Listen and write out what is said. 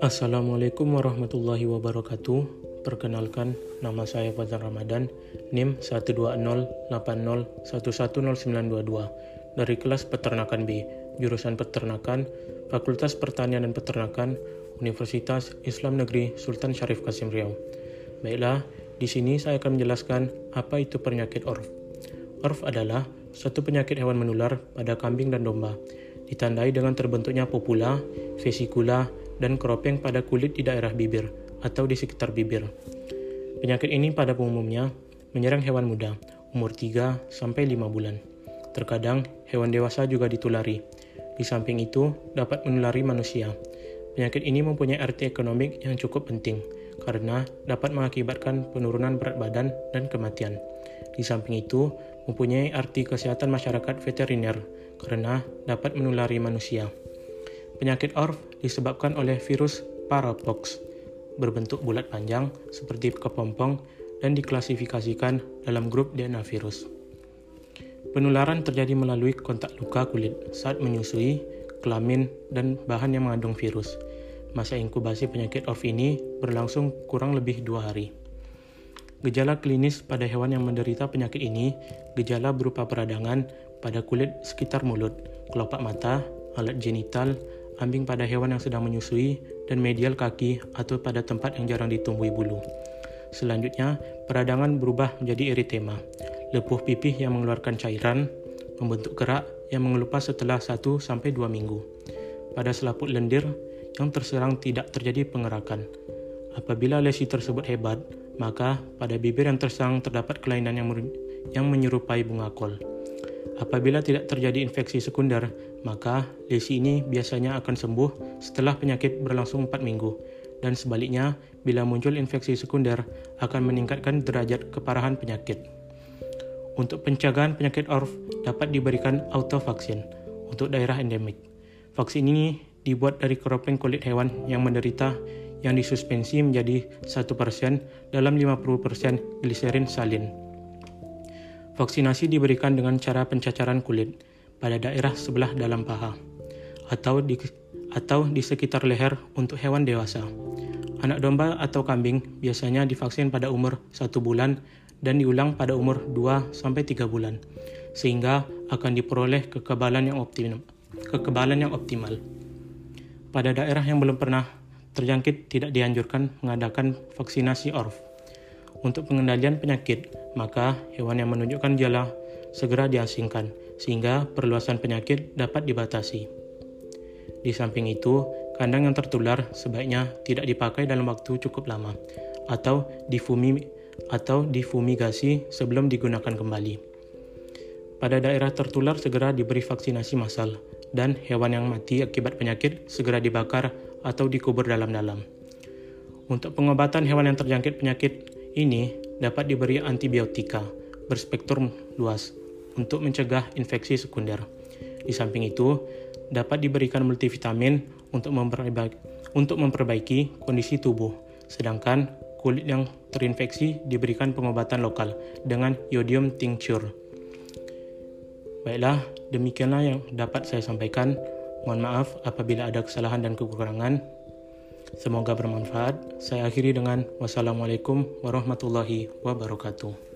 Assalamualaikum warahmatullahi wabarakatuh. Perkenalkan, nama saya Fajar Ramadan, NIM 12080110922 dari kelas Peternakan B, jurusan Peternakan, Fakultas Pertanian dan Peternakan, Universitas Islam Negeri Sultan Syarif Kasim Riau. Baiklah, di sini saya akan menjelaskan apa itu penyakit ORF. ORF adalah satu penyakit hewan menular pada kambing dan domba, ditandai dengan terbentuknya popula, vesikula, dan keropeng pada kulit di daerah bibir atau di sekitar bibir. Penyakit ini pada umumnya menyerang hewan muda, umur 3 sampai 5 bulan. Terkadang hewan dewasa juga ditulari. Di samping itu dapat menulari manusia. Penyakit ini mempunyai arti ekonomi yang cukup penting karena dapat mengakibatkan penurunan berat badan dan kematian. Di samping itu, mempunyai arti kesehatan masyarakat veteriner karena dapat menulari manusia. Penyakit ORF disebabkan oleh virus parapox berbentuk bulat panjang seperti kepompong dan diklasifikasikan dalam grup DNA virus. Penularan terjadi melalui kontak luka kulit saat menyusui, kelamin, dan bahan yang mengandung virus. Masa inkubasi penyakit ORF ini berlangsung kurang lebih dua hari. Gejala klinis pada hewan yang menderita penyakit ini, gejala berupa peradangan pada kulit sekitar mulut, kelopak mata, alat genital, ambing pada hewan yang sedang menyusui, dan medial kaki atau pada tempat yang jarang ditumbuhi bulu. Selanjutnya, peradangan berubah menjadi eritema, lepuh pipih yang mengeluarkan cairan, membentuk kerak yang mengelupas setelah 1-2 minggu. Pada selaput lendir, yang terserang tidak terjadi pengerakan. Apabila lesi tersebut hebat, maka pada bibir yang terserang terdapat kelainan yang, yang menyerupai bunga kol. Apabila tidak terjadi infeksi sekunder, maka lesi ini biasanya akan sembuh setelah penyakit berlangsung 4 minggu. Dan sebaliknya, bila muncul infeksi sekunder, akan meningkatkan derajat keparahan penyakit. Untuk pencegahan penyakit ORF dapat diberikan autovaksin untuk daerah endemik. Vaksin ini dibuat dari keropeng kulit hewan yang menderita yang disuspensi menjadi 1% dalam 50% gliserin salin. Vaksinasi diberikan dengan cara pencacaran kulit pada daerah sebelah dalam paha atau di, atau di sekitar leher untuk hewan dewasa. Anak domba atau kambing biasanya divaksin pada umur 1 bulan dan diulang pada umur 2-3 bulan, sehingga akan diperoleh kekebalan yang optimal. Kekebalan yang optimal. Pada daerah yang belum pernah terjangkit tidak dianjurkan mengadakan vaksinasi ORF. Untuk pengendalian penyakit, maka hewan yang menunjukkan gejala segera diasingkan sehingga perluasan penyakit dapat dibatasi. Di samping itu, kandang yang tertular sebaiknya tidak dipakai dalam waktu cukup lama atau difumi atau difumigasi sebelum digunakan kembali. Pada daerah tertular segera diberi vaksinasi massal dan hewan yang mati akibat penyakit segera dibakar atau dikubur dalam-dalam. Untuk pengobatan hewan yang terjangkit penyakit ini dapat diberi antibiotika berspektrum luas untuk mencegah infeksi sekunder. Di samping itu, dapat diberikan multivitamin untuk memperbaiki, untuk memperbaiki kondisi tubuh, sedangkan kulit yang terinfeksi diberikan pengobatan lokal dengan iodium tincture. Baiklah, demikianlah yang dapat saya sampaikan. Mohon maaf apabila ada kesalahan dan kekurangan. Semoga bermanfaat. Saya akhiri dengan wassalamualaikum warahmatullahi wabarakatuh.